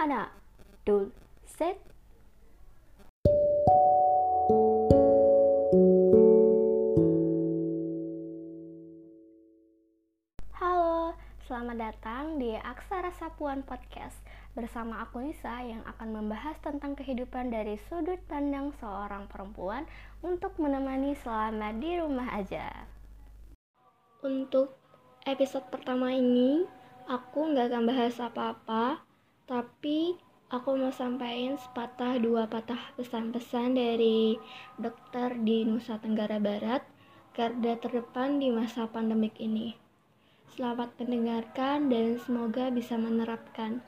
sederhana. Dulcet Halo, selamat datang di Aksara Sapuan Podcast bersama aku Nisa yang akan membahas tentang kehidupan dari sudut pandang seorang perempuan untuk menemani selama di rumah aja. Untuk episode pertama ini, aku nggak akan bahas apa-apa tapi aku mau sampaikan sepatah dua patah pesan-pesan dari dokter di Nusa Tenggara Barat, garda terdepan di masa pandemik ini. Selamat mendengarkan dan semoga bisa menerapkan.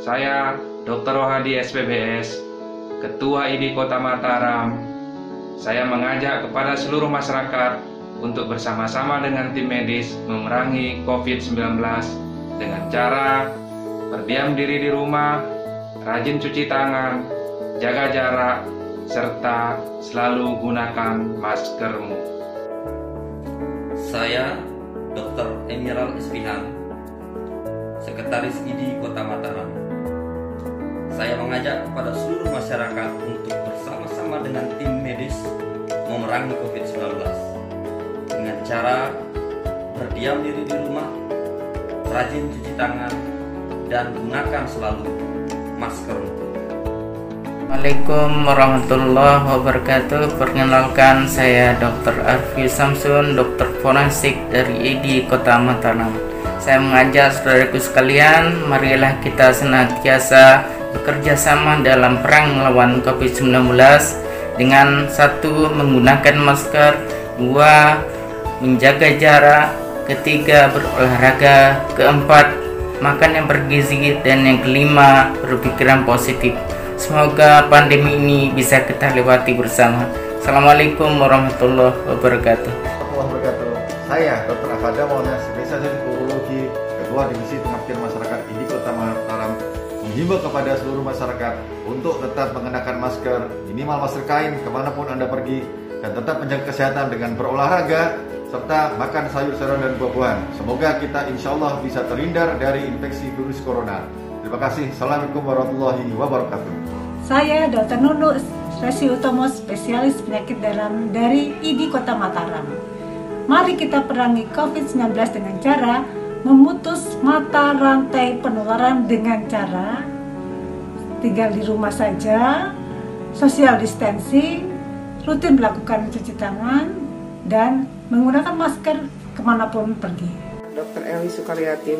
Saya Dr. Rohadi SPBS, Ketua ID Kota Mataram. Saya mengajak kepada seluruh masyarakat untuk bersama-sama dengan tim medis memerangi COVID-19 dengan cara berdiam diri di rumah, rajin cuci tangan, jaga jarak, serta selalu gunakan maskermu. Saya Dr. Emerald Espihan, Sekretaris ID Kota Mataram. Saya mengajak kepada seluruh masyarakat untuk bersama-sama dengan tim medis memerangi COVID-19 dengan cara berdiam diri di rumah, rajin cuci tangan, dan gunakan selalu masker. Assalamualaikum warahmatullahi wabarakatuh Perkenalkan saya Dr. Arfi Samsun Dokter forensik dari ID Kota Mataram Saya mengajak saudaraku sekalian Marilah kita senantiasa bekerja sama dalam perang melawan COVID-19 Dengan satu menggunakan masker Dua menjaga jarak Ketiga berolahraga Keempat makan yang bergizi Dan yang kelima berpikiran positif Semoga pandemi ini bisa kita lewati bersama. Assalamualaikum warahmatullahi wabarakatuh. Saya Dr. Afada Maulana, spesialis urologi, Ketua Divisi Pengabdian Masyarakat di Kota Mataram, menghimbau kepada seluruh masyarakat untuk tetap mengenakan masker, minimal masker kain ke mana pun Anda pergi, dan tetap menjaga kesehatan dengan berolahraga, serta makan sayur-sayuran dan buah-buahan. Semoga kita insya Allah bisa terhindar dari infeksi virus corona. Terima kasih. Assalamualaikum warahmatullahi wabarakatuh. Saya Dr. Nunu Resi Utomo, spesialis penyakit dalam dari ID Kota Mataram. Mari kita perangi COVID-19 dengan cara memutus mata rantai penularan dengan cara tinggal di rumah saja, social distancing, rutin melakukan cuci tangan, dan menggunakan masker ke mana pun pergi. Dr. Eli Sukaryati,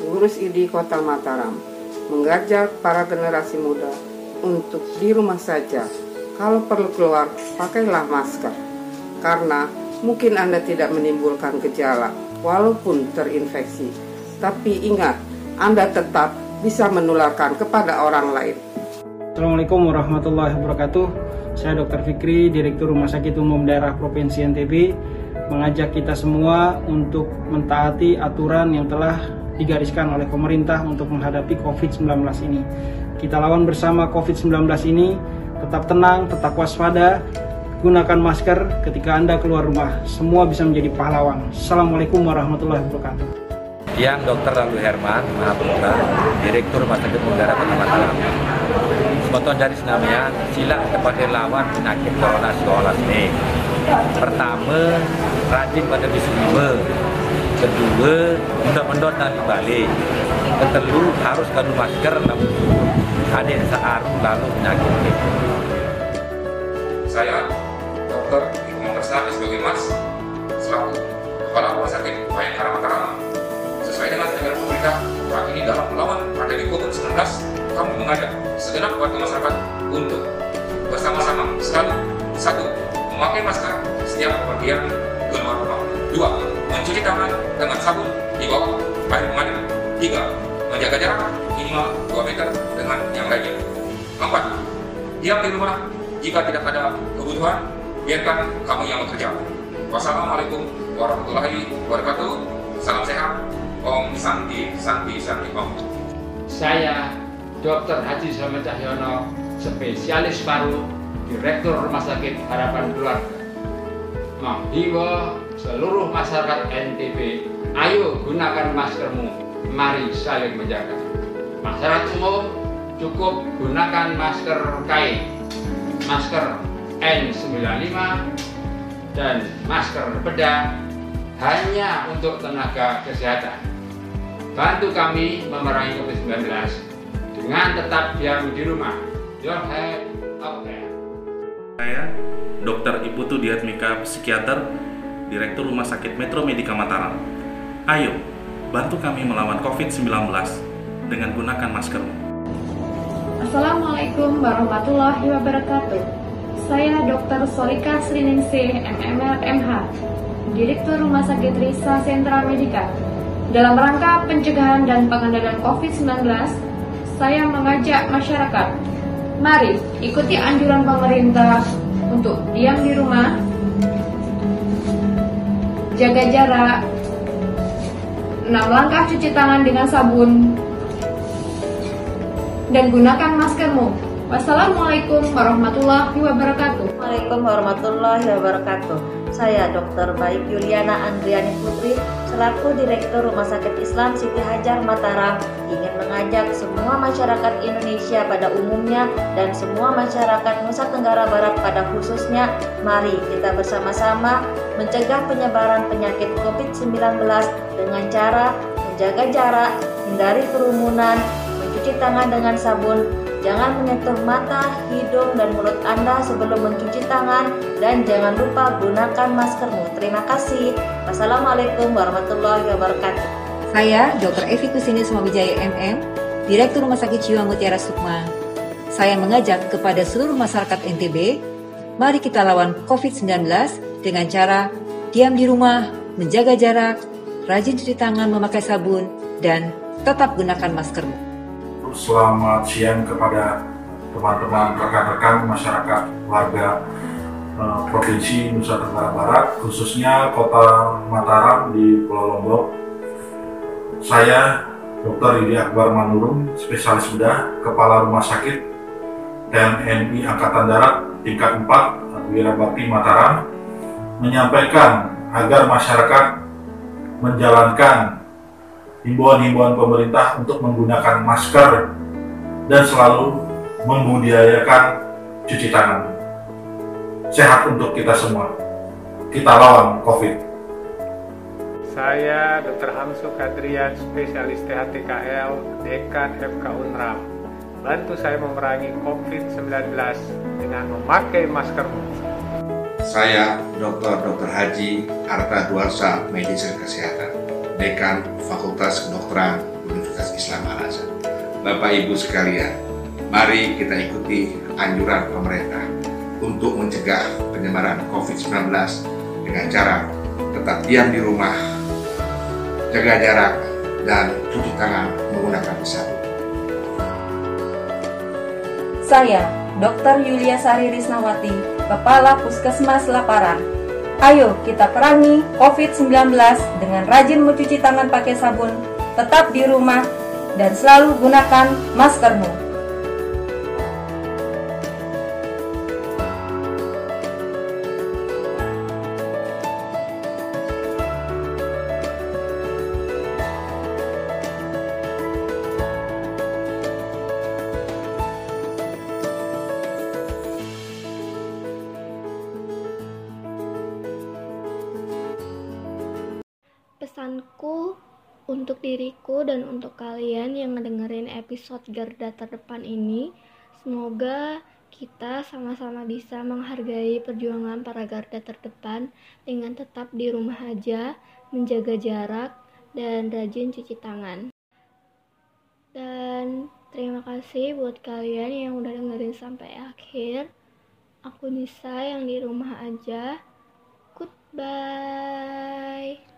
pengurus ID Kota Mataram, mengajak para generasi muda untuk di rumah saja. Kalau perlu keluar, pakailah masker. Karena mungkin Anda tidak menimbulkan gejala walaupun terinfeksi. Tapi ingat, Anda tetap bisa menularkan kepada orang lain. Assalamualaikum warahmatullahi wabarakatuh. Saya Dr. Fikri, Direktur Rumah Sakit Umum Daerah Provinsi NTB, mengajak kita semua untuk mentaati aturan yang telah digariskan oleh pemerintah untuk menghadapi COVID-19 ini. Kita lawan bersama COVID-19 ini, tetap tenang, tetap waspada, gunakan masker ketika Anda keluar rumah. Semua bisa menjadi pahlawan. Assalamualaikum warahmatullahi wabarakatuh. Yang Dr. Lalu Herman Mahaputra, Direktur Rumah Sakit Kota Mataram. Sebetulnya dari senamnya, sila dapat lawan penyakit corona 19 ini. Pertama, rajin pada disume. Kedua, mendot-mendot dari balik. Ketelu, harus kanu masker namun adik saat lalu penyakit. Saya, Dr. Ibu Mersani sebagai Mas, selaku Kepala Rumah Sakit Bayangkara Mataram. Sesuai dengan anjuran pemerintah, saat ini dalam melawan pandemi COVID-19, kami mengajak segenap warga masyarakat untuk bersama-sama selalu satu memakai masker setiap pergian keluar rumah. Dua, mencuci tangan dengan sabun di bawah air mengalir. Tiga, menjaga jarak minimal 2 meter dengan yang lainnya. Empat, diam di rumah jika tidak ada kebutuhan, biarkan kamu yang bekerja. Wassalamualaikum warahmatullahi wabarakatuh. Salam sehat. Om Santi Santi Santi Om. Saya Dr. Haji Selamat Cahyono, spesialis paru, Direktur Rumah Sakit Harapan Keluarga. Menghimbau seluruh masyarakat NTB, ayo gunakan maskermu, mari saling menjaga. Masyarakat umum cukup gunakan masker kain, masker N95, dan masker bedah hanya untuk tenaga kesehatan. Bantu kami memerangi COVID-19 dengan tetap diam di rumah. Your head there. Saya Dr. Ibu Diatmika, psikiater, Direktur Rumah Sakit Metro Medika Mataram. Ayo, bantu kami melawan COVID-19 dengan gunakan maskermu. Assalamualaikum warahmatullahi wabarakatuh. Saya Dr. Solika Sriningsih, MMR MH, Direktur Rumah Sakit Risa Sentra Medika. Dalam rangka pencegahan dan pengendalian COVID-19, saya mengajak masyarakat, mari ikuti anjuran pemerintah untuk diam di rumah, jaga jarak, 6 langkah cuci tangan dengan sabun, dan gunakan maskermu. Wassalamualaikum warahmatullahi wabarakatuh. Waalaikumsalam warahmatullahi wabarakatuh. Saya Dr. Baik Yuliana Andriani Putri, selaku Direktur Rumah Sakit Islam Siti Hajar Mataram, ingin mengajak semua masyarakat Indonesia pada umumnya dan semua masyarakat Nusa Tenggara Barat pada khususnya, mari kita bersama-sama mencegah penyebaran penyakit COVID-19 dengan cara menjaga jarak, hindari kerumunan, mencuci tangan dengan sabun, Jangan menyentuh mata, hidung, dan mulut Anda sebelum mencuci tangan dan jangan lupa gunakan maskermu. Terima kasih. Wassalamualaikum warahmatullahi wabarakatuh. Saya Dr. Evi Kusini Sumawijaya MM, Direktur Rumah Sakit Jiwa Mutiara Sukma. Saya mengajak kepada seluruh masyarakat NTB, mari kita lawan COVID-19 dengan cara diam di rumah, menjaga jarak, rajin cuci tangan memakai sabun, dan tetap gunakan maskermu selamat siang kepada teman-teman rekan-rekan masyarakat warga eh, Provinsi Nusa Tenggara Barat, khususnya Kota Mataram di Pulau Lombok. Saya Dr. Idi Akbar Manurung, spesialis bedah, Kepala Rumah Sakit TNI Angkatan Darat tingkat 4 Wirabakti Mataram menyampaikan agar masyarakat menjalankan himbauan-himbauan pemerintah untuk menggunakan masker dan selalu membudidayakan cuci tangan. Sehat untuk kita semua. Kita lawan COVID. Saya Dr. Hamsu Kadrian, spesialis THTKL, Dekan FK Unram. Bantu saya memerangi COVID-19 dengan memakai maskermu. Saya Dr. Dr. Haji Arta Duarsa, Medis Kesehatan Dekan Fakultas Kedokteran Universitas Islam Al Azhar. Bapak Ibu sekalian, mari kita ikuti anjuran pemerintah untuk mencegah penyebaran COVID-19 dengan cara tetap diam di rumah, jaga jarak, dan cuci tangan menggunakan sabun. Saya, Dr. Yulia Sari Risnawati, Kepala Puskesmas Laparan, Ayo kita perangi COVID-19 dengan rajin mencuci tangan pakai sabun, tetap di rumah, dan selalu gunakan maskermu. Untuk diriku dan untuk kalian yang ngedengerin episode Garda Terdepan ini, semoga kita sama-sama bisa menghargai perjuangan para garda terdepan dengan tetap di rumah aja, menjaga jarak, dan rajin cuci tangan. Dan terima kasih buat kalian yang udah dengerin sampai akhir. Aku Nisa yang di rumah aja. Goodbye.